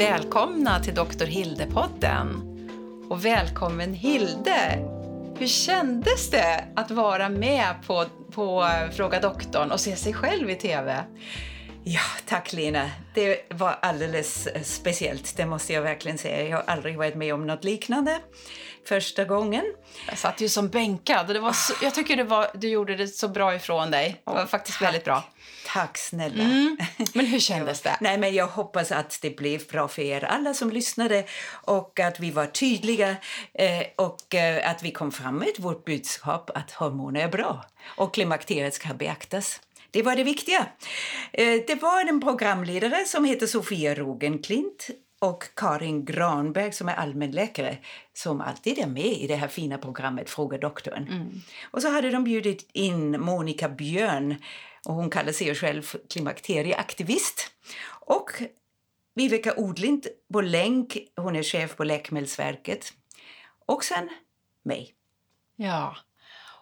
Välkomna till Dr. Hilde-podden. Och välkommen Hilde! Hur kändes det att vara med på, på Fråga doktorn och se sig själv i tv? Ja, tack Lena. Det var alldeles speciellt, det måste jag verkligen säga. Jag har aldrig varit med om något liknande första gången. Jag satt ju som bänkad. Det var så, jag tycker det var, du gjorde det så bra ifrån dig. Det var faktiskt tack. väldigt bra. Tack snälla. Mm. Men hur kändes det? Nej, men jag hoppas att det blev bra för er alla som lyssnade och att vi var tydliga eh, och eh, att vi kom fram med vårt budskap att hormoner är bra och klimakteriet ska beaktas. Det var det viktiga. Eh, det var en programledare som heter Sofia Rogenklint och Karin Granberg som är allmänläkare som alltid är med i det här fina programmet Fråga doktorn. Mm. Och så hade de bjudit in Monica Björn och hon kallar sig själv klimakterieaktivist. Och Viveka Odlind på länk, hon är chef på Läkemedelsverket. Och sen mig. Ja,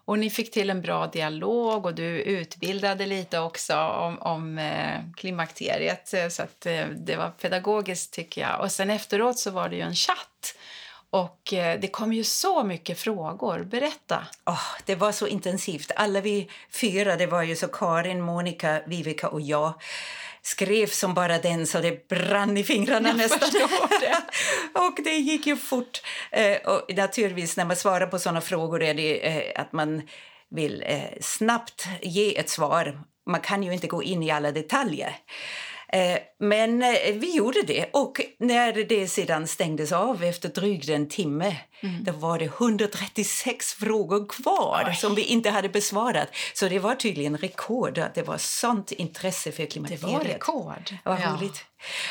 och ni fick till en bra dialog och du utbildade lite också om, om eh, klimakteriet. Så att, eh, det var pedagogiskt tycker jag. Och sen efteråt så var det ju en chatt. Och eh, det kom ju så mycket frågor. Berätta. Oh, det var så intensivt. Alla vi fyra, det var ju så Karin, Monica, Viveka och jag skrev som bara den så det brann i fingrarna Jag nästan. Det. och det gick ju fort. Eh, och naturligtvis när man svarar på såna frågor är det eh, att man vill eh, snabbt ge ett svar. Man kan ju inte gå in i alla detaljer. Eh, men eh, vi gjorde det. Och när det sedan stängdes av efter drygt en timme mm. då var det 136 frågor kvar Oj. som vi inte hade besvarat. Så det var tydligen rekord. Att det var sånt intresse för klimakteriet. Det var rekord. Var ja. roligt.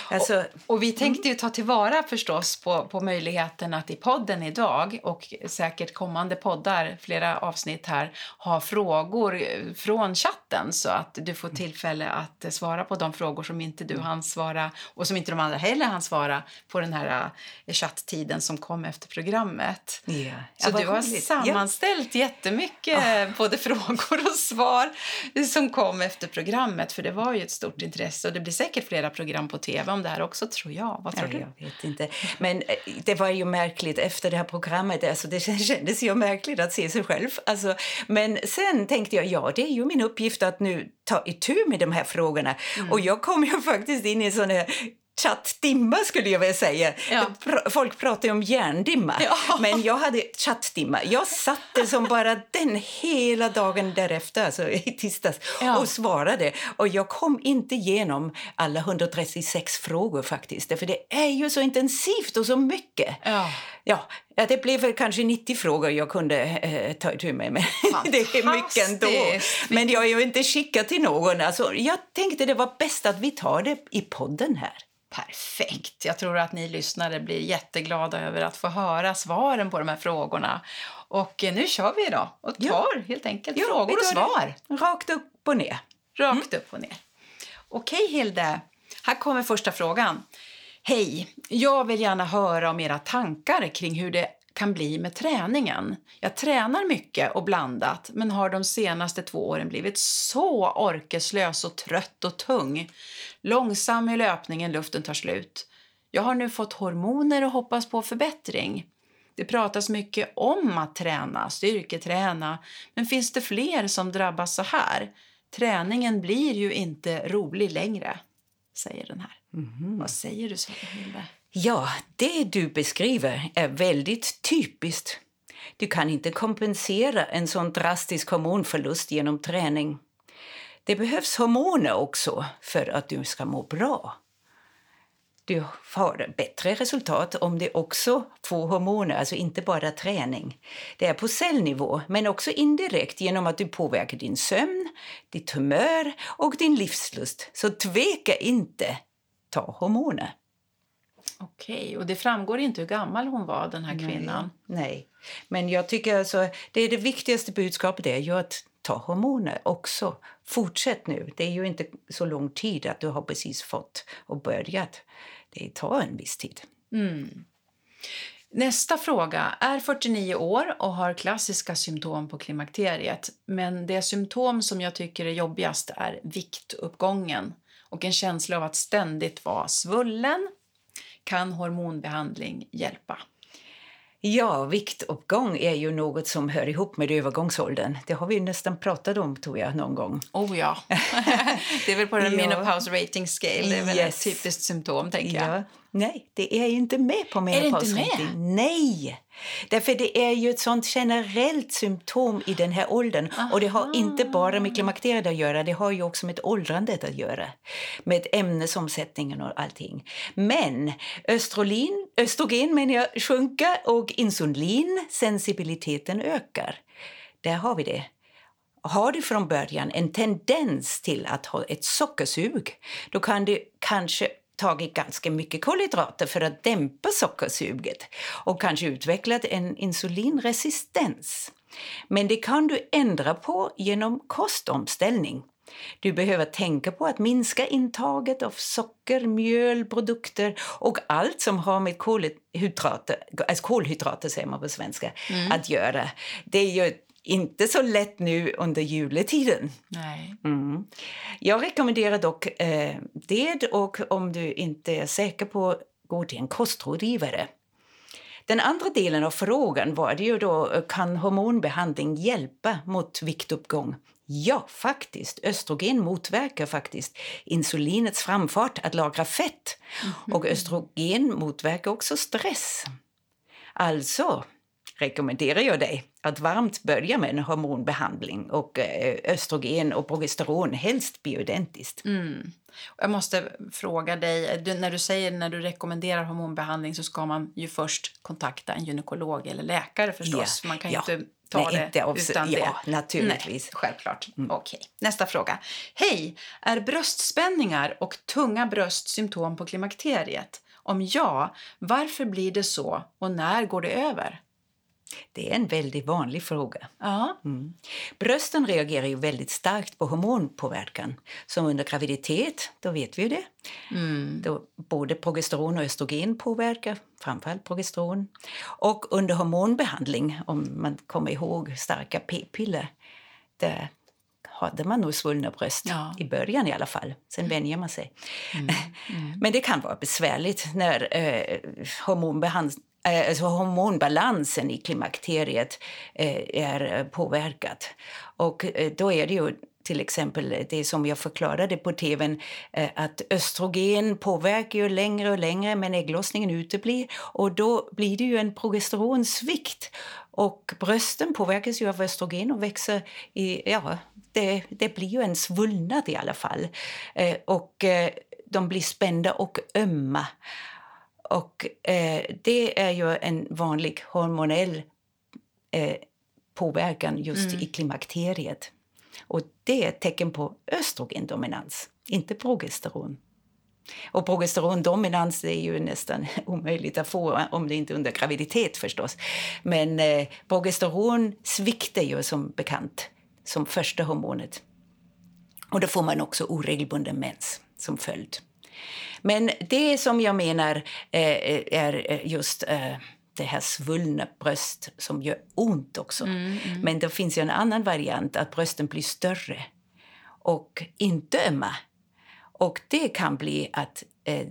Alltså, och, och, vi tänkte ju ta tillvara förstås på, på möjligheten att i podden idag och säkert kommande poddar, flera avsnitt här, ha frågor från chatten så att du får tillfälle att svara på de frågor som inte du hann svara och som inte de andra heller hann svara på den här chatttiden som kom efter programmet. Ja. Så du har roligt. sammanställt ja. jättemycket oh. både frågor och svar som kom efter programmet för det var ju ett stort intresse och det blir säkert flera program på tv om det här också, tror jag. Vad tror ja, du? Jag vet inte. Men det var ju märkligt efter det här programmet. Alltså, det kändes ju märkligt att se sig själv. Alltså, men sen tänkte jag, ja, det är ju min uppgift att nu ta itu med de här frågorna. Mm. Och jag kom ju faktiskt in i en sån här chattdimma skulle jag vilja säga. Ja. Folk pratar om hjärndimma, ja. men jag hade chattdimma. Jag satte som bara den hela dagen därefter, alltså i tisdags, ja. och svarade. Och jag kom inte igenom alla 136 frågor faktiskt, för det är ju så intensivt och så mycket. Ja. Ja, Ja, det blev väl kanske 90 frågor jag kunde eh, ta itu med. Men det är mycket ändå. Men jag är ju inte skickad till någon. Alltså, jag tänkte det var bäst att vi tar det i podden här. Perfekt. Jag tror att ni lyssnare blir jätteglada över att få höra svaren på de här frågorna. Och eh, nu kör vi då och tar ja. helt enkelt ja, frågor och svar. Det. Rakt upp och ner. Rakt mm. upp och ner. Okej, Hilde. Här kommer första frågan. Hej! Jag vill gärna höra om era tankar kring hur det kan bli med träningen. Jag tränar mycket och blandat men har de senaste två åren blivit så orkeslös och trött och tung. Långsam i löpningen, luften tar slut. Jag har nu fått hormoner och hoppas på förbättring. Det pratas mycket om att träna, styrketräna, men finns det fler som drabbas så här? Träningen blir ju inte rolig längre, säger den här. Mm. Vad säger du, Hilde? Ja, det du beskriver är väldigt typiskt. Du kan inte kompensera en sån drastisk hormonförlust genom träning. Det behövs hormoner också för att du ska må bra. Du får bättre resultat om du också får hormoner, alltså inte bara träning. Det är på cellnivå, men också indirekt genom att du påverkar din sömn, ditt humör och din livslust. Så tveka inte, ta hormoner. Okej, och det framgår inte hur gammal hon var, den här kvinnan. Nej, nej. men jag tycker alltså, det är det viktigaste budskapet är ju att ta hormoner också. Fortsätt nu. Det är ju inte så lång tid att du har precis fått och börjat. Det tar en viss tid. Mm. Nästa fråga. Är 49 år och har klassiska symptom på klimakteriet. Men det symptom som jag tycker är jobbigast är viktuppgången och en känsla av att ständigt vara svullen, kan hormonbehandling hjälpa? Ja, viktuppgång är ju något som hör ihop med övergångsåldern. Det har vi nästan pratat om tror jag någon gång. Oh ja. det är väl på den Ja. menopause rating scale. Det är väl Yes. ett typiskt symptom, tänker jag. Ja. Nej, det är inte med på menopause rating. Nej! Därför det är ju ett sånt generellt symptom i den här åldern. Och det har inte bara med klimakteriet att göra, det har ju också med åldrandet att göra. Med ämnesomsättningen och allting. Men östrogen, östrogen menar jag, sjunker och insulinsensibiliteten ökar. Där har vi det. Har du från början en tendens till att ha ett sockersug då kan du kanske tagit ganska mycket kolhydrater för att dämpa sockersuget och kanske utvecklat en insulinresistens. Men det kan du ändra på genom kostomställning. Du behöver tänka på att minska intaget av socker, mjöl, produkter och allt som har med kolhydrater, alltså kolhydrater säger man på svenska, att göra. Det är ju inte så lätt nu under juletiden. Nej. Mm. Jag rekommenderar dock eh, det och om du inte är säker på gå till en kostrådgivare. Den andra delen av frågan var det ju då, kan hormonbehandling hjälpa mot viktuppgång? Ja, faktiskt. Östrogen motverkar faktiskt insulinets framfart att lagra fett. Och östrogen motverkar också stress. Alltså rekommenderar jag dig att varmt börja med en hormonbehandling och eh, östrogen och progesteron, helst bioidentiskt. Mm. Jag måste fråga dig, du, när du säger när du rekommenderar hormonbehandling så ska man ju först kontakta en gynekolog eller läkare förstås. Ja, Man kan ja. inte ta Nej, det utan ja, det. naturligtvis. Nej, självklart. Okej, nästa fråga. Hej! Är bröstspänningar och tunga bröst symptom på klimakteriet? Om ja, varför blir det så och när går det över? Det är en väldigt vanlig fråga. Ja. Mm. Brösten reagerar ju väldigt starkt på hormonpåverkan. Som under graviditet, då vet vi ju det. Mm. Då både progesteron och östrogen påverkar, framförallt progesteron. Och under hormonbehandling, om man kommer ihåg starka p-piller, där hade man nog svullna bröst, Ja. i början i alla fall. Sen vänjer man sig. Men det kan vara besvärligt när eh, hormonbehand- eh, Eh, alltså hormonbalansen i klimakteriet eh, är eh, påverkad. Och då är det ju till exempel det som jag förklarade på tv att östrogen påverkar ju längre och längre men ägglossningen uteblir och då blir det ju en progesteronsvikt och brösten påverkas ju av östrogen och växer i, ja, det, det blir ju en svullnad i alla fall. Och de blir spända och ömma. Och eh, det är ju en vanlig hormonell eh, påverkan just i klimakteriet. Och det är ett tecken på östrogendominans, inte progesteron. Och progesterondominans är ju nästan omöjligt att få om det inte är under graviditet förstås. Men eh, progesteron sviktar ju som bekant som första hormonet. Och då får man också oregelbunden mens som följd. Men det som jag menar eh, är just eh, det här svullna bröst som gör ont också. Men det finns ju en annan variant, att brösten blir större och inte ömma. Och det kan bli att eh,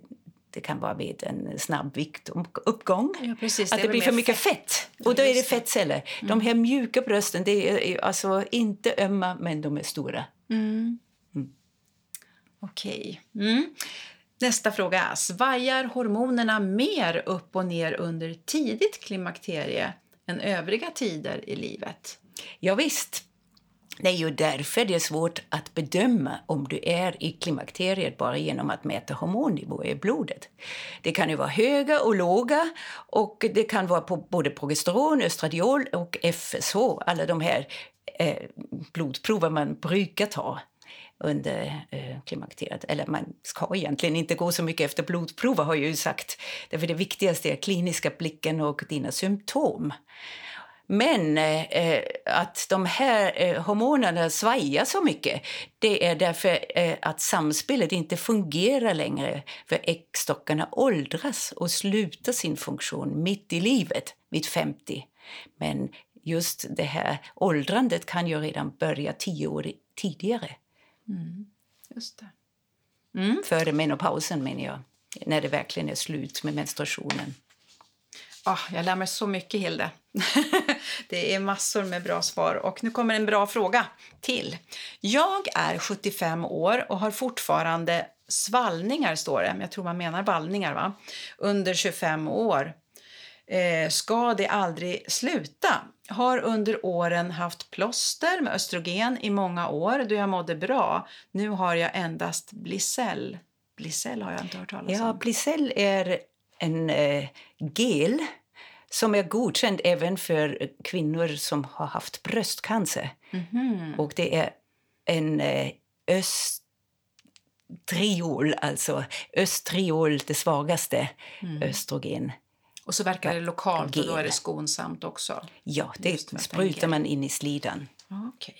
det kan vara vid en snabb viktuppgång. Ja, precis. Att Det är det blir för mycket fett. Och då är det just fettceller. De här mjuka brösten, det är alltså inte ömma, men de är stora. Mm. Okej. Mm. Nästa fråga är, svajar hormonerna mer upp och ner under tidigt klimakterie än övriga tider i livet? Ja, visst. Det är ju därför det är svårt att bedöma om du är i klimakteriet bara genom att mäta hormonnivåer i blodet. Det kan ju vara höga och låga och det kan vara på både progesteron, östradiol och FSH, alla de här eh, blodprover man brukar ta under eh, klimakteriet. Eller man ska egentligen inte gå så mycket efter blodprover har jag ju sagt. Därför det viktigaste är kliniska blicken och dina symptom. Men eh, att de här eh, hormonerna svajar så mycket det är därför eh, att samspelet inte fungerar längre för äggstockarna åldras och slutar sin funktion mitt i livet, vid 50. Men just det här åldrandet kan ju redan börja tio år tidigare, Just det. Mm. före menopausen menar jag. när det verkligen är slut med menstruationen. Oh, jag lär mig så mycket, Hilde. det är massor med bra svar. Och Nu kommer en bra fråga till. Jag är 75 år och har fortfarande svallningar, står det. Jag tror man menar vallningar, va? Under 25 år. Eh, ska det aldrig sluta? Har under åren haft plåster med östrogen i många år då jag mådde bra. Nu har jag endast Blicell. Blicell har jag inte hört talas om. Ja, Blicell är en eh, gel som är godkänd även för kvinnor som har haft bröstcancer. Mm -hmm. Och det är en eh, östriol, alltså östriol, det svagaste mm. östrogen. Och så verkar det lokalt och då är det skonsamt också? Ja, det sprutar man in i slidan. Okay.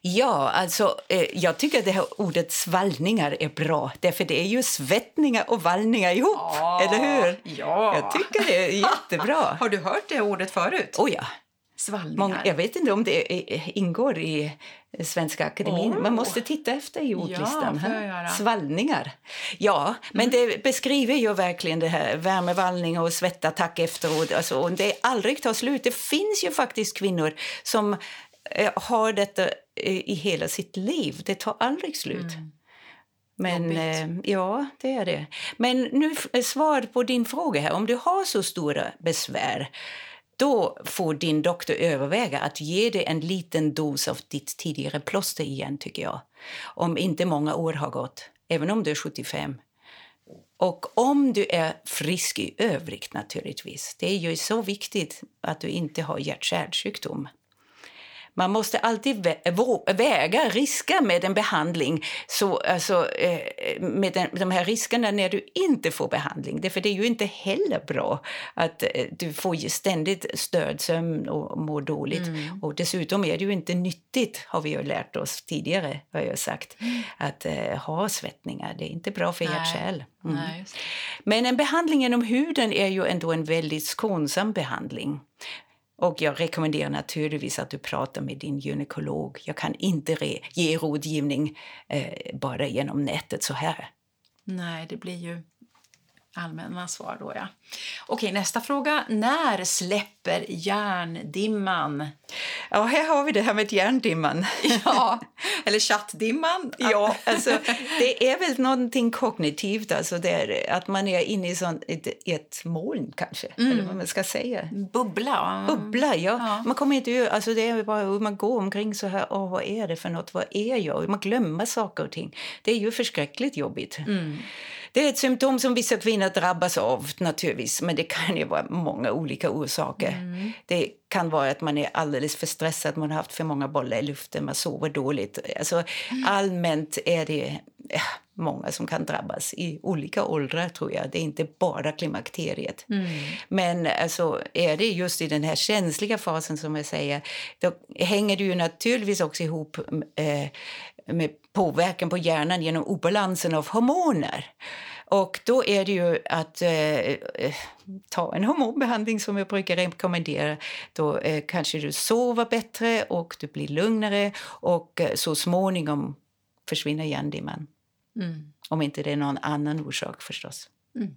Ja, alltså eh, jag tycker att det här ordet svallningar är bra. Därför det är ju svettningar och vallningar ihop, ja, eller hur? Ja. Jag tycker det är jättebra. Har du hört det ordet förut? Oh ja. Svallningar. Många, jag vet inte om det ingår i Svenska akademin. Oh. Man måste titta efter i ordlistan. Ja, Svallningar. Ja, men mm. det beskriver ju verkligen det här värmevallning och svettattack efteråt. Alltså, och det aldrig tar slut. Det finns ju faktiskt kvinnor som eh, har detta i hela sitt liv. Det tar aldrig slut. Mm. Men eh, ja, det är det. Men nu svar på din fråga här. Om du har så stora besvär då får din doktor överväga att ge dig en liten dos av ditt tidigare plåster igen, tycker jag. Om inte många år har gått, även om du är 75. Och om du är frisk i övrigt, naturligtvis. Det är ju så viktigt att du inte har hjärt-kärlsjukdom. Man måste alltid väga risker med en behandling. Så, alltså, eh, med den, de här riskerna när du inte får behandling. Därför det är ju inte heller bra att eh, du får ständigt stödsömn och mår dåligt. Mm. Och dessutom är det ju inte nyttigt, har vi ju lärt oss tidigare, har jag sagt, mm. att uh, ha svettningar. Det är inte bra för hjärt mm. Men en behandling genom huden är ju ändå en väldigt skonsam behandling. Och jag rekommenderar naturligtvis att du pratar med din gynekolog. Jag kan inte ge rådgivning eh, bara genom nätet så här. Nej, det blir ju allmänna svar då, ja. Okej, nästa fråga. När släpper järndimman? Ja, här har vi det här med järndimman. ja, eller chattdimman. ja, alltså, det är väl någonting kognitivt, alltså där, att man är inne i sån, ett, ett moln kanske, mm. eller vad man ska säga. Bubbla. Bubbla, ja. ja. Man kommer inte alltså det är bara man går omkring så här, åh, vad är det för något, vad är jag? Man glömmer saker och ting. Det är ju förskräckligt jobbigt. Mm. Det är ett symptom som vissa kvinnor drabbas av naturligtvis, men det kan ju vara många olika orsaker. Mm. Det kan vara att man är alldeles för stressad, man har haft för många bollar i luften, man sover dåligt. Alltså, mm. Allmänt är det ja, många som kan drabbas i olika åldrar tror jag. Det är inte bara klimakteriet. Mm. Men alltså, är det just i den här känsliga fasen som jag säger, då hänger det ju naturligtvis också ihop eh, med påverkan på hjärnan genom obalansen av hormoner. Och då är det ju att eh, ta en hormonbehandling som jag brukar rekommendera. Då eh, kanske du sover bättre och du blir lugnare och eh, så småningom försvinner hjärndimman. Mm. Om inte det är någon annan orsak förstås. Mm.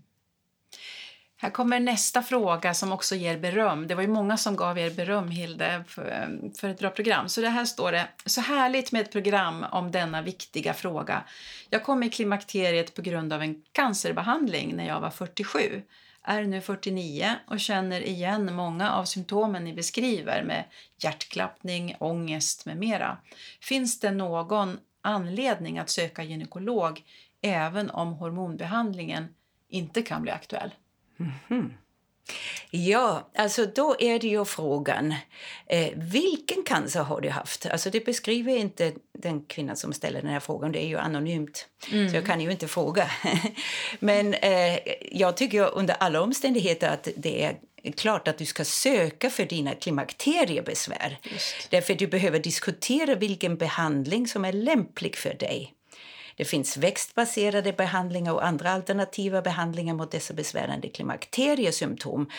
Här kommer nästa fråga som också ger beröm. Det var ju många som gav er beröm, Hilde, för, för ett bra program. Så det här står det. Så härligt med ett program om denna viktiga fråga. Jag kom i klimakteriet på grund av en cancerbehandling när jag var 47 är nu 49 och känner igen många av symptomen ni beskriver med hjärtklappning, ångest med mera. Finns det någon anledning att söka gynekolog även om hormonbehandlingen inte kan bli aktuell? Mm. Ja, alltså då är det ju frågan eh, vilken cancer har du haft? Alltså det beskriver inte den kvinnan som ställer den här frågan, det är ju anonymt. Mm. Så jag kan ju inte fråga. Men eh, jag tycker under alla omständigheter att det är klart att du ska söka för dina klimakteriebesvär. Just. Därför du behöver diskutera vilken behandling som är lämplig för dig. Det finns växtbaserade behandlingar och andra alternativa behandlingar mot dessa besvärande klimakteriesymptom.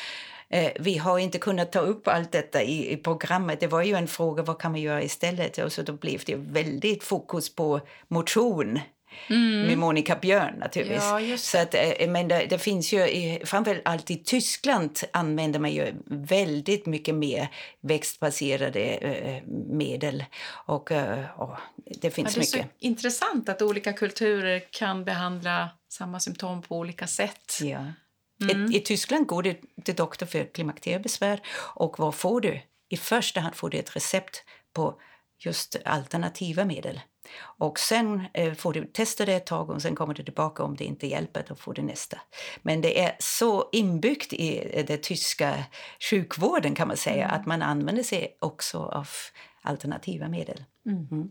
Eh, vi har inte kunnat ta upp allt detta i, i, programmet. Det var ju en fråga vad kan man göra istället och så då blev det väldigt fokus på motion med Monica Björn naturligtvis. Ja, Så att, eh, men det, det finns ju, i- framförallt i Tyskland använder man ju väldigt mycket mer växtbaserade eh, medel. Och, eh, och det Ja, finns det är så mycket. intressant att olika kulturer kan behandla samma symptom på olika sätt. Ja. Mm. I, I Tyskland går du till doktor för klimakteriebesvär och vad får du? I första hand får du ett recept på just alternativa medel. Och sen eh, får du testa det ett tag och sen kommer du tillbaka om det inte hjälper, då får du nästa. Men det är så inbyggt i eh, den tyska sjukvården kan man säga att man använder sig också av alternativa medel. Mm.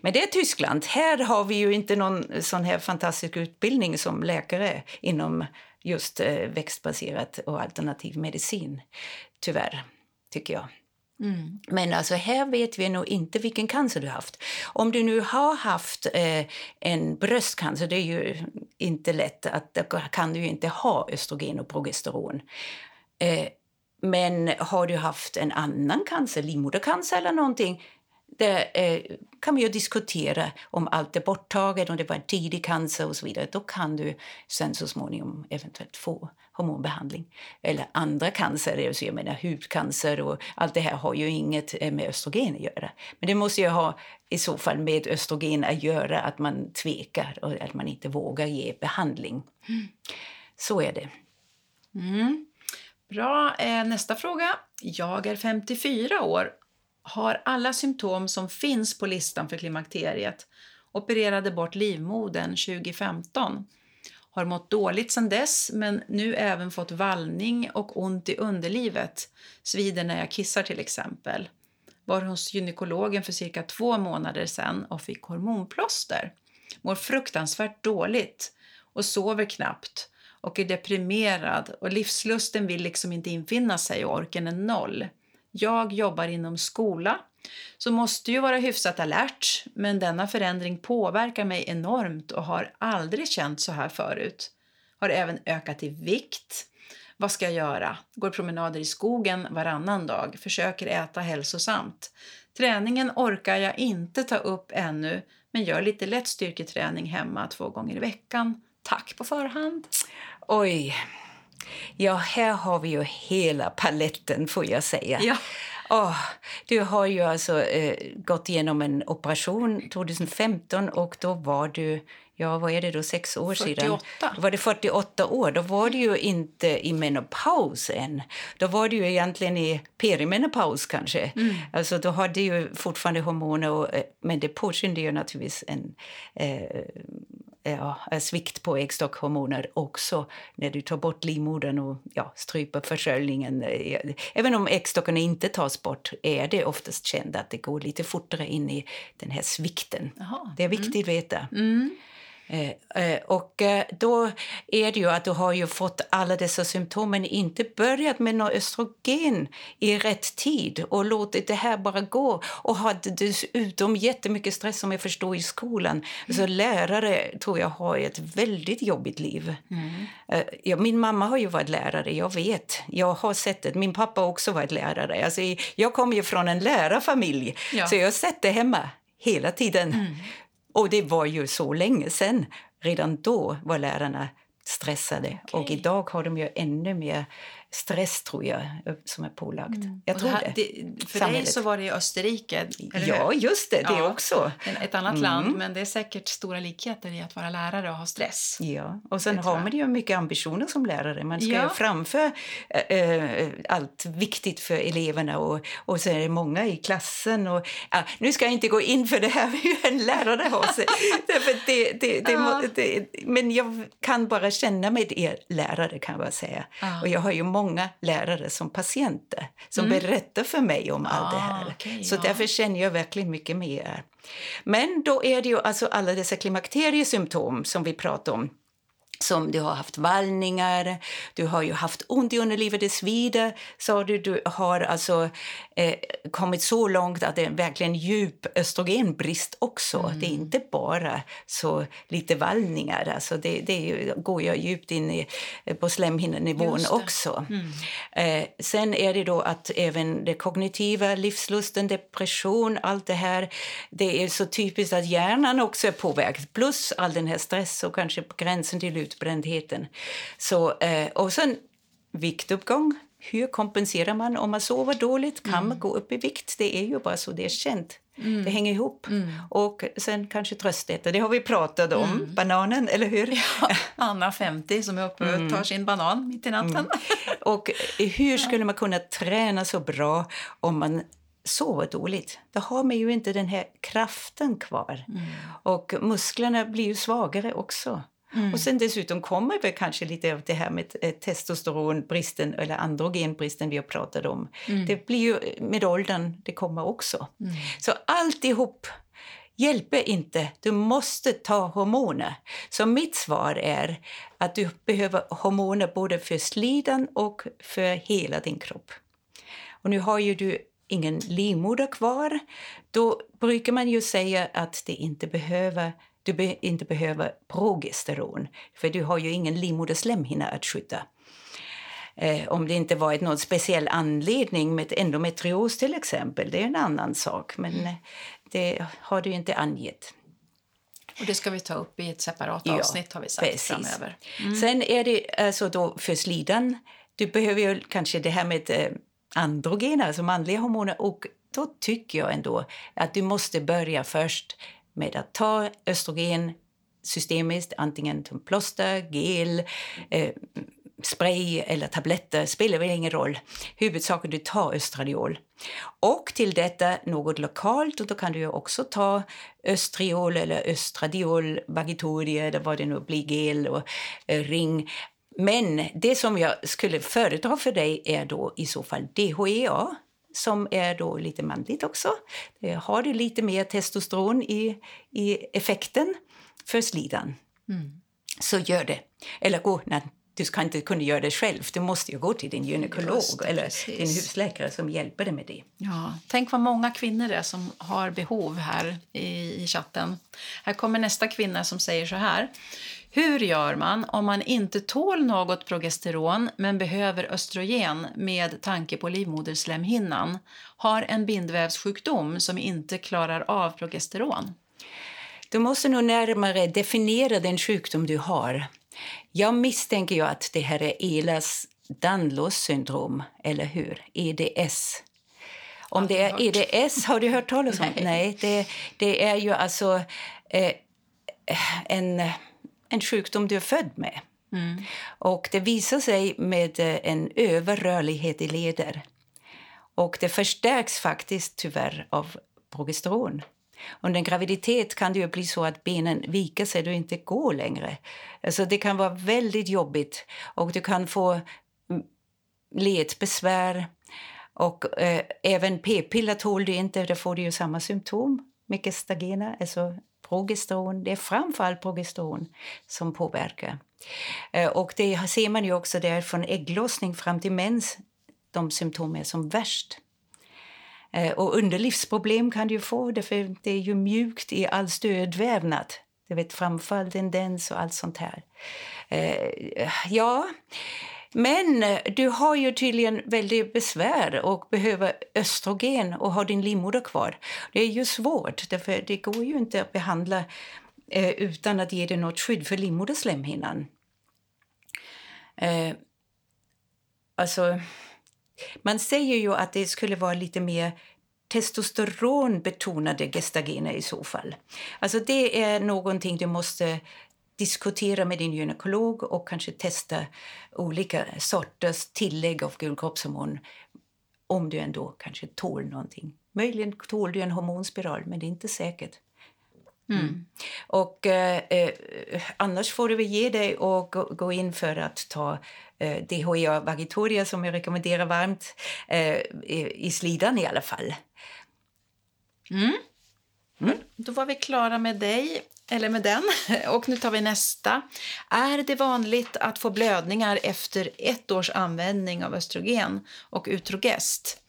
Men det är Tyskland. Här har vi ju inte någon sån här fantastisk utbildning som läkare inom just eh, växtbaserat och alternativ medicin. Tyvärr, tycker jag. Mm. Men alltså här vet vi nog inte vilken cancer du har haft. Om du nu har haft eh, en bröstcancer, det är ju inte lätt, att då kan du ju inte ha östrogen och progesteron. Eh, men har du haft en annan cancer, livmodercancer eller någonting, det eh, kan vi ju diskutera om allt är borttaget, om det var en tidig cancer och så vidare. Då kan du sen så småningom eventuellt få hormonbehandling. Eller andra cancer, alltså jag menar hudcancer och allt det här har ju inget eh, med östrogen att göra. Men det måste ju ha i så fall med östrogen att göra, att man tvekar och att man inte vågar ge behandling. Så är det. Mm. Bra. Eh, nästa fråga. Jag är 54 år. Har alla symptom som finns på listan för klimakteriet. Opererade bort livmodern 2015. Har mått dåligt sedan dess, men nu även fått vallning och ont i underlivet. Svider när jag kissar till exempel. Var hos gynekologen för cirka två månader sedan och fick hormonplåster. Mår fruktansvärt dåligt och sover knappt och är deprimerad och livslusten vill liksom inte infinna sig och orken är noll. Jag jobbar inom skola, så måste ju vara hyfsat alert, men denna förändring påverkar mig enormt och har aldrig känt så här förut. Har även ökat i vikt. Vad ska jag göra? Går promenader i skogen varannan dag, försöker äta hälsosamt. Träningen orkar jag inte ta upp ännu, men gör lite lätt styrketräning hemma två gånger i veckan. Tack på förhand. Oj. Ja, här har vi ju hela paletten, får jag säga. Ja. Åh, du har ju alltså eh, gått igenom en operation 2015 och då var du, ja vad är det då, sex år sedan? 48. Då var det 48 år. Då var du ju inte i menopaus än. Då var du ju egentligen i perimenopaus kanske. Alltså då hade du ju fortfarande hormoner, och, eh, men det påskyndade ju naturligtvis en eh, ja, svikt på äggstockhormoner också när du tar bort livmodern och ja, stryper försköljningen. Även om äggstockarna inte tas bort är det oftast känt att det går lite fortare in i den här svikten. Jaha. Det är viktigt att veta. Mm. Eh, eh, och eh, då är det ju att du har ju fått alla dessa symptom men inte börjat med något östrogen i rätt tid och låtit det här bara gå. Och hade dessutom jättemycket stress som jag förstår i skolan. Så lärare tror jag har ett väldigt jobbigt liv. Eh, ja, min mamma har ju varit lärare, jag vet. Jag har sett det. Min pappa har också varit lärare. Alltså, jag kommer ju från en lärarfamilj Ja. så jag har sett det hemma hela tiden. Och det var ju så länge sen. Redan då var lärarna stressade. Och Okej. idag har de ju ännu mer stress, tror jag, som är pålagt. Jag Och tror det. här, det, för dig så var det i Österrike, Ja, hur? just det. Det Ja. också. Ett annat Mm. land, men det är säkert stora likheter i att vara lärare och ha stress. Ja, och sen har jag. man ju mycket ambitioner som lärare. Man ska Ja. ju framför eh, eh, allt viktigt för eleverna och, och så är det många i klassen. Och, ja, nu ska jag inte gå in för det här hur en lärare har sig. Det, det, det, Ja. men jag kan bara känna med er lärare kan jag säga. Och jag har ju många lärare som patienter som berättar för mig om allt det Ah, här. okej, så ja. därför känner jag verkligen mycket mer. Men då är det ju alltså alla dessa klimakteriesymptom som vi pratar om som du har haft vallningar, du har ju haft ont i underlivet, det svider, sa du. Du har alltså eh, kommit så långt att det är verkligen djup östrogenbrist också. Mm. Det är inte bara så lite vallningar, alltså det, det går ju djupt in i, på slemhinnenivån också. Mm. Eh, sen är det då att även det kognitiva, livslusten, depression, allt det här, det är så typiskt att hjärnan också är påverkad, plus all den här stress och kanske på gränsen till utbrändheten. Så, eh, och sen viktuppgång. Hur kompenserar man om man sover dåligt? Kan mm. man gå upp i vikt? Det är ju bara så, det är känt. Mm. Det hänger ihop. Mm. Och sen kanske tröstäta, det har vi pratat om. Mm. Bananen, eller hur? Ja, Anna, 50, som är uppe och mm. tar sin banan mitt i natten. Mm. Och hur skulle man kunna träna så bra om man sover dåligt, då har man ju inte den här kraften kvar. Mm. Och musklerna blir ju svagare också. Mm. Och sen dessutom kommer väl kanske lite av det här med eh, testosteronbristen eller androgenbristen vi har pratat om. Mm. Det blir ju med åldern, det kommer också. Mm. Så alltihop hjälper inte. Du måste ta hormoner. Så mitt svar är att du behöver hormoner både för slidan och för hela din kropp. Och nu har ju du ingen livmoder kvar. Då brukar man ju säga att det inte behöver du be inte behöver progesteron, för du har ju ingen livmoderslemhinna att skydda. Eh, om det inte varit någon speciell anledning med endometrios till exempel, det är en annan sak, men mm. det har du inte angett. Och det ska vi ta upp i ett separat avsnitt ja, har vi sagt precis. framöver. Mm. Sen är det alltså då för slidan, du behöver ju kanske det här med eh, androgener, alltså manliga hormoner, och då tycker jag ändå att du måste börja först med att ta östrogen systemiskt, antingen som plåster, gel, eh, spray eller tabletter, spelar väl ingen roll. Huvudsaken du tar östradiol. Och till detta något lokalt, och då kan du också ta östriol eller östradiol, Bagitoria eller vad det nu blir, gel och eh, ring. Men det som jag skulle föredra för dig är då i så fall DHEA, som är då lite manligt också. Det har du lite mer testosteron i, i effekten för slidan. Mm. Så gör det. Eller gå, nej, du ska inte kunna göra det själv. Du måste ju gå till din gynekolog det, eller precis. din husläkare som hjälper dig med det. Ja, tänk vad många kvinnor det är som har behov här i, i chatten. Här kommer nästa kvinna som säger så här. Hur gör man om man inte tål något progesteron men behöver östrogen med tanke på livmoderslemhinnan, har en bindvävssjukdom som inte klarar av progesteron? Du måste nog närmare definiera den sjukdom du har. Jag misstänker ju att det här är Elas Danlos syndrom, eller hur? EDS. Om det är EDS, har du hört talas om? Nej, Nej det, det är ju alltså eh, en en sjukdom du är född med. Mm. Och Det visar sig med eh, en överrörlighet i leder. Och Det förstärks faktiskt tyvärr av progesteron. Under en graviditet kan det bli så att benen viker sig och inte går längre. Alltså det kan vara väldigt jobbigt och du kan få mm, ledbesvär. Och eh, även p-piller tål du inte, då får du ju samma symptom. Mycket stagena, alltså progesteron. Det är framförallt progesteron som påverkar. Eh, och det ser man ju också där från ägglossning fram till mens, de symptom är som värst. Eh, och underlivsproblem kan du få, för det är ju mjukt i all stödvävnad. Du vet, framfall, tendens och allt sånt här. Eh, ja, men eh, du har ju tydligen väldigt besvär och behöver östrogen och har din livmoder kvar. Det är ju svårt, därför det går ju inte att behandla eh, utan att ge dig något skydd för livmoderslemhinnan. Eh, alltså, man säger ju att det skulle vara lite mer testosteronbetonade gestagener i så fall. Alltså det är någonting du måste diskutera med din gynekolog och kanske testa olika sorters tillägg av gulkroppshormon om du ändå kanske tål någonting. Möjligen tål du en hormonspiral, men det är inte säkert. Mm. Mm. Och eh, eh annars får du väl ge dig och gå, gå in för att ta eh, DHEA vagitoria som jag rekommenderar varmt eh, i, i slidan i alla fall. Mm. Mm. Då var vi klara med dig eller med den. Och nu tar vi nästa. Är det vanligt att få blödningar efter ett års användning av östrogen och Utrogest?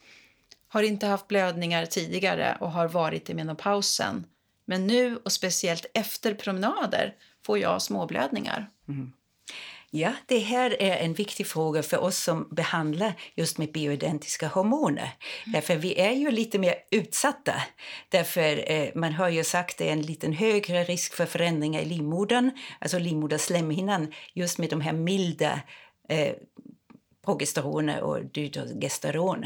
Har inte haft blödningar tidigare och har varit i menopausen. Men nu och speciellt efter promenader får jag småblödningar. Mm. Ja, det här är en viktig fråga för oss som behandlar just med bioidentiska hormoner. Därför vi är ju lite mer utsatta. Därför eh, man har ju sagt att det är en lite högre risk för förändringar i livmodern, alltså livmoderslemhinnan, just med de här milda eh, progesteroner och dydrogesteron.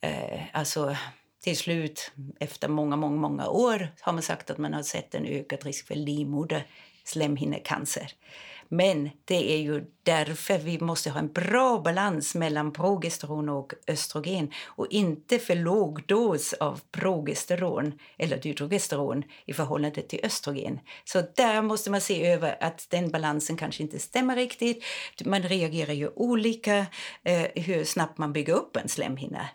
Eh, alltså till slut, efter många, många, många år, har man sagt att man har sett en ökad risk för livmoderslemhinnecancer. Men det är ju därför vi måste ha en bra balans mellan progesteron och östrogen och inte för låg dos av progesteron eller dydrogesteron i förhållande till östrogen. Så där måste man se över att den balansen kanske inte stämmer riktigt. Man reagerar ju olika eh, hur snabbt man bygger upp en slemhinna.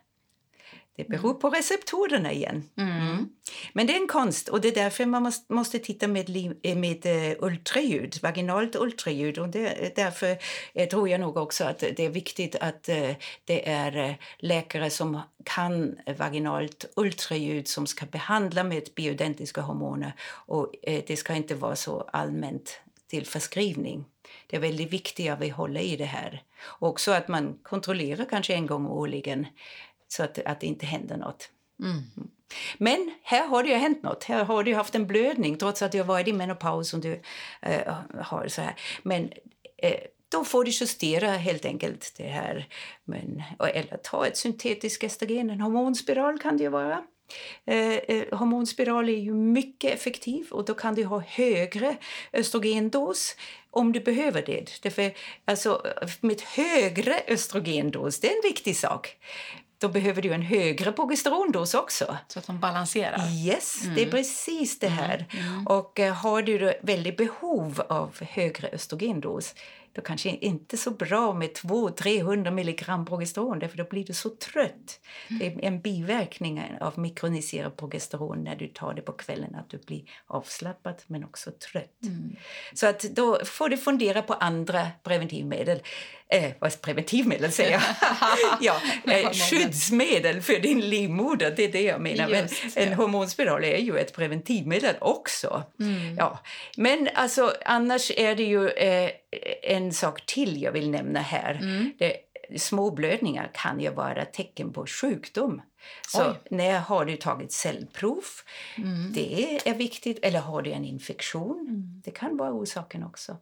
Det beror på receptorerna igen. Mm. Men det är en konst och det är därför man måste, titta med, med uh, ultraljud, vaginalt ultraljud. Och det, därför uh, tror jag nog också att det är viktigt att det är läkare som kan vaginalt ultraljud som ska behandla med bioidentiska hormoner. Och det ska inte vara så allmänt till förskrivning. Det är väldigt viktigt att vi håller i det här. Också att man kontrollerar kanske en gång årligen så att, att det inte händer nåt. Mm. Men här har det ju hänt nåt. Här har du haft en blödning trots att du har varit i menopaus. Och du, äh, har så här. Men äh, då får du justera helt enkelt det här. Men, eller ta ett syntetiskt östrogen, en hormonspiral kan det ju vara. Eh, hormonspiral är ju mycket effektiv och då kan du ha högre östrogendos om du behöver det. Därför, alltså, med högre östrogendos, det är en viktig sak då behöver du en högre progesterondos också. Så att de balanserar? Yes, mm. det är precis det här. Mm. Mm. Och uh, har du väldigt behov av högre östrogendos då kanske inte så bra med 200-300 milligram progesteron därför då blir du så trött. Mm. Det är en biverkning av mikroniserad progesteron när du tar det på kvällen att du blir avslappnad men också trött. Mm. Så att då får du fundera på andra preventivmedel. Eh, vad preventivmedel säger jag? ja, eh, skyddsmedel för din livmoder, det är det jag menar. Just, men en hormonspiral är ju ett preventivmedel också. Mm. Ja. Men alltså, annars är det ju eh, en sak till jag vill nämna här. Mm. Det, småblödningar kan ju vara tecken på sjukdom. Så Oj. när har du tagit cellprov? Mm. Det är viktigt. Eller har du en infektion? Mm. Det kan vara orsaken också.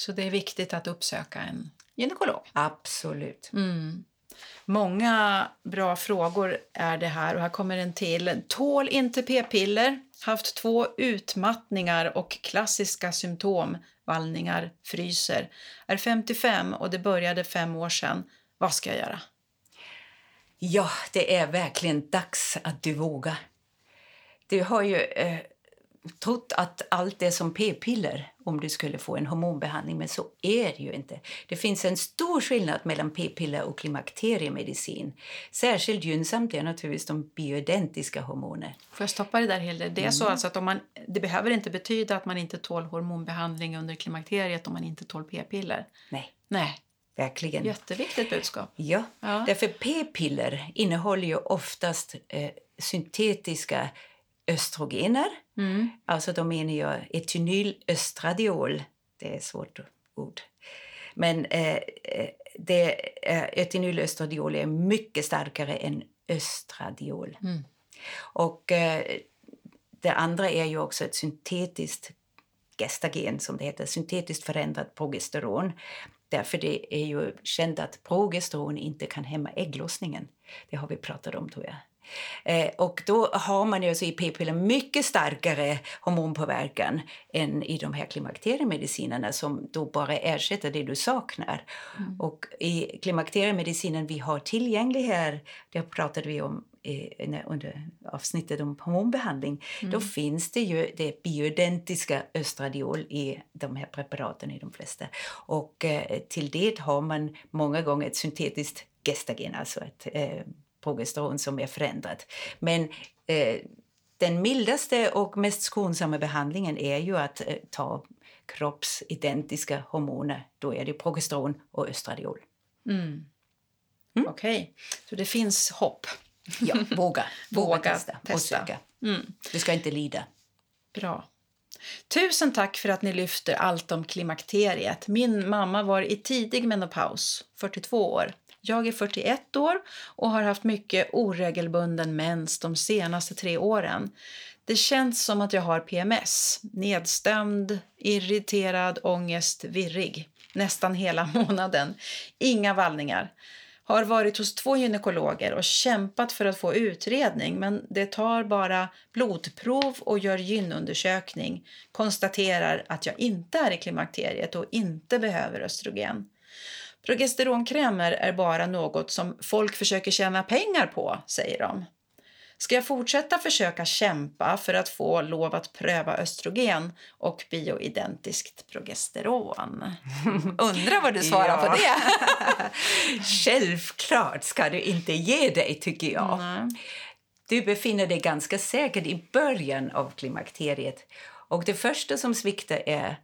Så det är viktigt att uppsöka en gynekolog? Absolut. Mm. Många bra frågor är det här och här kommer en till. Tål inte p-piller? Haft två utmattningar och klassiska symptom vallningar, fryser. Är 55 och det började fem år sedan. Vad ska jag göra? Ja, det är verkligen dags att du vågar. Du har ju eh, trott att allt är som p-piller om du skulle få en hormonbehandling, men så är det ju inte. Det finns en stor skillnad mellan p-piller och klimakteriemedicin. Särskilt gynnsamt är naturligtvis de bioidentiska hormoner. Får jag stoppa det där Hilde? Det är mm. så alltså att om man, det behöver inte betyda att man inte tål hormonbehandling under klimakteriet om man inte tål p-piller? Nej. Nej. Verkligen. Jätteviktigt budskap. Ja, ja. därför p-piller innehåller ju oftast eh, syntetiska östrogener. Mm. Alltså då menar jag etynylöstradiol. Det är ett svårt ord. Men eh, eh det, eh, etynylöstradiol är mycket starkare än östradiol. Mm. Och eh, det andra är ju också ett syntetiskt gestagen, som det heter, syntetiskt förändrat progesteron. Därför det är ju känt att progesteron inte kan hämma ägglossningen. Det har vi pratat om tror jag. Eh, och då har man ju alltså i p-piller mycket starkare hormonpåverkan än i de här klimakteriemedicinerna som då bara ersätter det du saknar. Mm. Och i klimakteriemedicinen vi har tillgänglig här, det pratade vi om under avsnittet om hormonbehandling, mm. då finns det ju det bioidentiska östradiol i de här preparaten i de flesta. Och eh, till det har man många gånger ett syntetiskt gestagen, alltså ett eh, progesteron som är förändrat. Men eh, den mildaste och mest skonsamma behandlingen är ju att eh, ta kroppsidentiska hormoner. Då är det progesteron och östradiol. Mm. Okej, så det finns hopp. Ja, våga. våga, Våga testa, och testa. söka. Mm. Du ska inte lida. Bra. Tusen tack för att ni lyfter allt om klimakteriet. Min mamma var i tidig menopaus, 42 år. Jag är 41 år och har haft mycket oregelbunden mens de senaste tre åren. Det känns som att jag har PMS. Nedstämd, irriterad, ångest, virrig. Nästan hela månaden. Inga vallningar. Har varit hos två gynekologer och kämpat för att få utredning men det tar bara blodprov och gör gynundersökning. Konstaterar att jag inte är i klimakteriet och inte behöver östrogen. Progesteronkrämer är bara något som folk försöker tjäna pengar på, säger de. Ska jag fortsätta försöka kämpa för att få lov att pröva östrogen och bioidentiskt progesteron? Undrar vad du svarar Ja. på det? Självklart ska du inte ge dig, tycker jag. Nej. Du befinner dig ganska säkert i början av klimakteriet. Och det första som sviktar är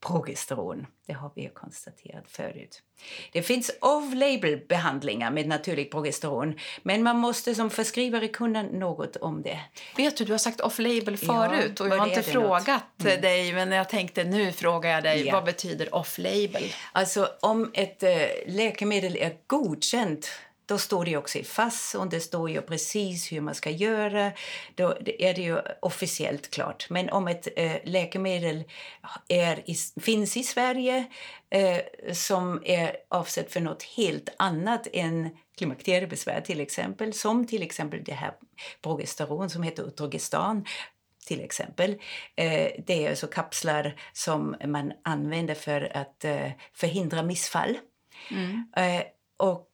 progesteron. Det har vi konstaterat förut. Det finns off-label behandlingar med naturligt progesteron men man måste som förskrivare kunna något om det. Vet du, du har sagt off-label Ja, förut och jag har inte frågat dig men jag tänkte nu frågar jag dig Ja. vad betyder off-label? Alltså om ett eh, läkemedel är godkänt då står det också i FASS och det står ju precis hur man ska göra. Då är det ju officiellt klart. Men om ett eh, läkemedel är i, finns i Sverige eh, som är avsett för något helt annat än klimakteriebesvär till exempel, som till exempel det här progesteron som heter Utrogestan till exempel. Eh, det är alltså kapslar som man använder för att eh, förhindra missfall. Eh, och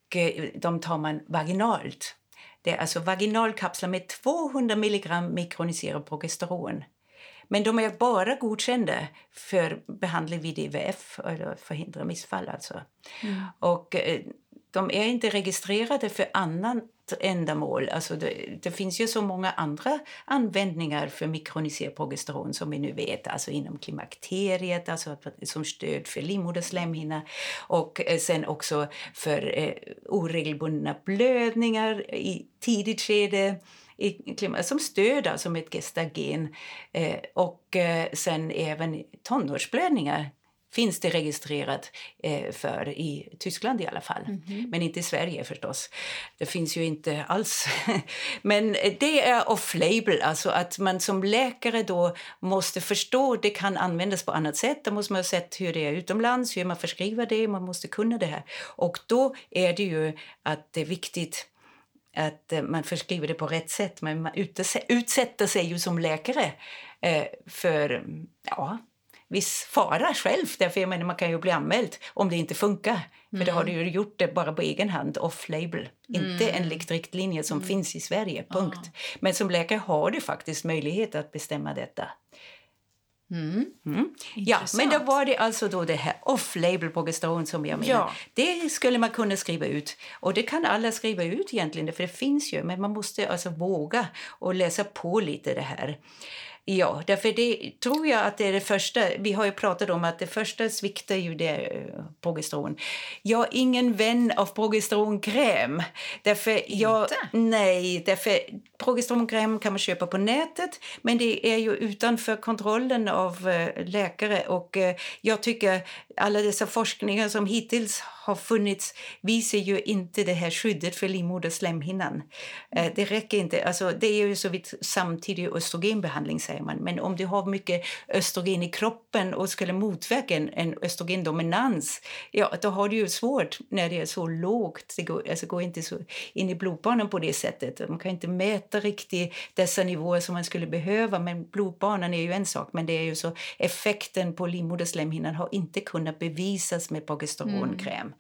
de tar man vaginalt. Det är alltså vaginalkapslar med 200 milligram mikroniserad progesteron. Men de är bara godkända för behandling vid IVF, eller förhindra missfall. Alltså. Och eh, de är inte registrerade för annat ändamål. Alltså det, det finns ju så många andra användningar för mikroniserad progesteron som vi nu vet, alltså inom klimakteriet, alltså som stöd för livmoderslemhinna och eh, sen också för eh, oregelbundna blödningar i tidigt skede i klimat, som stöd, alltså med ett gestagen. Eh, och eh, sen även tonårsblödningar finns det registrerat eh, för i Tyskland i alla fall. Men inte i Sverige förstås. Det finns ju inte alls. Men eh, det är off-label, alltså att man som läkare då måste förstå att det kan användas på annat sätt. Då måste man ha sett hur det är utomlands, hur man förskriver det, man måste kunna det här. Och då är det ju att det är viktigt att eh, man förskriver det på rätt sätt. Men man utsätter sig ju som läkare eh, för mm, ja, viss fara själv. Därför jag menar, man kan ju bli anmäld om det inte funkar. För då har du ju gjort det bara på egen hand, off-label. Inte enligt riktlinjer som finns i Sverige, punkt. Men som läkare har du faktiskt möjlighet att bestämma detta. Mm. Ja, men då var det alltså då det här off-label progesteron som jag menar. Ja. Det skulle man kunna skriva ut. Och det kan alla skriva ut egentligen, för det finns ju. Men man måste alltså våga och läsa på lite det här. Ja, därför det tror jag att det är det första. Vi har ju pratat om att det första sviktar ju det eh, progesteron. Jag är ingen vän av progesteronkräm. Därför jag, nej, därför progesteronkräm kan man köpa på nätet men det är ju utanför kontrollen av eh, läkare och eh, jag tycker alla dessa forskningar som hittills har funnits visar ju inte det här skyddet för livmoderslemhinnan. Eh, det räcker inte. Alltså, det är ju så vitt samtidig östrogenbehandling säger man. Men om du har mycket östrogen i kroppen och skulle motverka en, en östrogendominans, ja då har du ju svårt när det är så lågt. Det går, alltså, går inte så in i blodbanan på det sättet. Man kan inte mäta riktigt dessa nivåer som man skulle behöva. Men blodbanan är ju en sak. Men det är ju så effekten på livmoderslemhinnan har inte kunnat bevisas med progesteronkräm.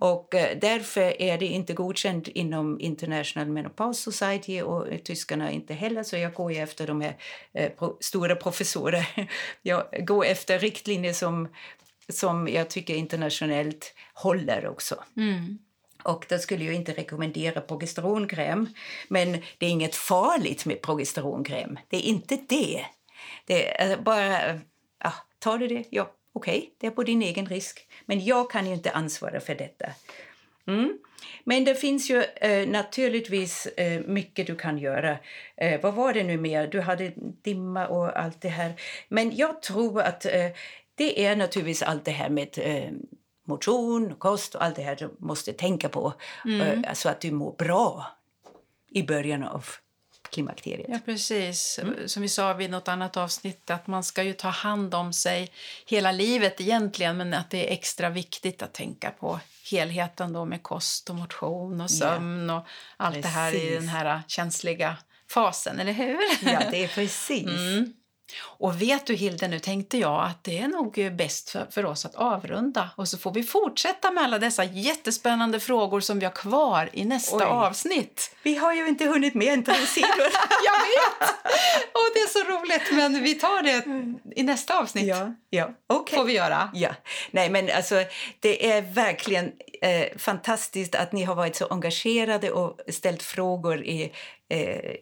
Och eh, därför är det inte godkänt inom International Menopause Society och eh, tyskarna inte heller. Så jag går efter de här eh, pro- stora professorer. Jag går efter riktlinjer som, som jag tycker internationellt håller också. Och då skulle jag inte rekommendera progesteronkräm. Men det är inget farligt med progesteronkräm. Det är inte det. Det är bara... Ja, tar du det? Ja, okej. Okay. Det är på din egen risk. Men jag kan ju inte ansvara för detta. Mm. Men det finns ju eh, naturligtvis eh, mycket du kan göra. Eh, vad var det nu mer? Du hade dimma och allt det här. Men jag tror att eh, det är naturligtvis allt det här med eh, motion, kost och allt det här du måste tänka på mm. Eh, så att du mår bra i början av klimakteriet. Ja, precis. Mm. Som vi sa vid något annat avsnitt, att man ska ju ta hand om sig hela livet egentligen, men att det är extra viktigt att tänka på helheten då med kost och motion och sömn ja. och allt precis. det här i den här känsliga fasen, eller hur? Ja, det är precis. Mm. Och vet du Hilde, nu tänkte jag att det är nog bäst för, för, oss att avrunda och så får vi fortsätta med alla dessa jättespännande frågor som vi har kvar i nästa Oj. avsnitt. Vi har ju inte hunnit med en tre sidor. jag vet! Och det är så roligt, men vi tar det i nästa avsnitt. Ja, ja. Okay. får vi göra. Ja. Nej, men alltså, det är verkligen eh, fantastiskt att ni har varit så engagerade och ställt frågor i,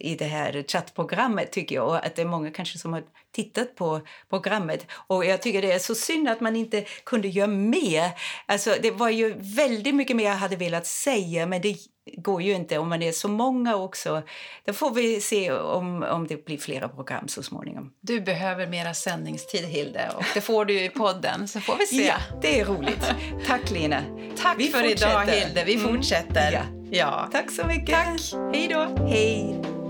i det här chattprogrammet tycker jag. Och att det är många kanske som har tittat på programmet. Och jag tycker det är så synd att man inte kunde göra mer. Alltså, det var ju väldigt mycket mer jag hade velat säga men det går ju inte om man är så många också. Då får vi se om, om det blir flera program så småningom. Du behöver mera sändningstid, Hilde, och det får du i podden. Så får vi se. Ja, det är roligt. Tack, Lina. Tack vi för fortsätter. idag, Hilde. Vi mm. fortsätter. Mm. Ja. Ja. Tack så mycket. Tack. Hej då. Hej.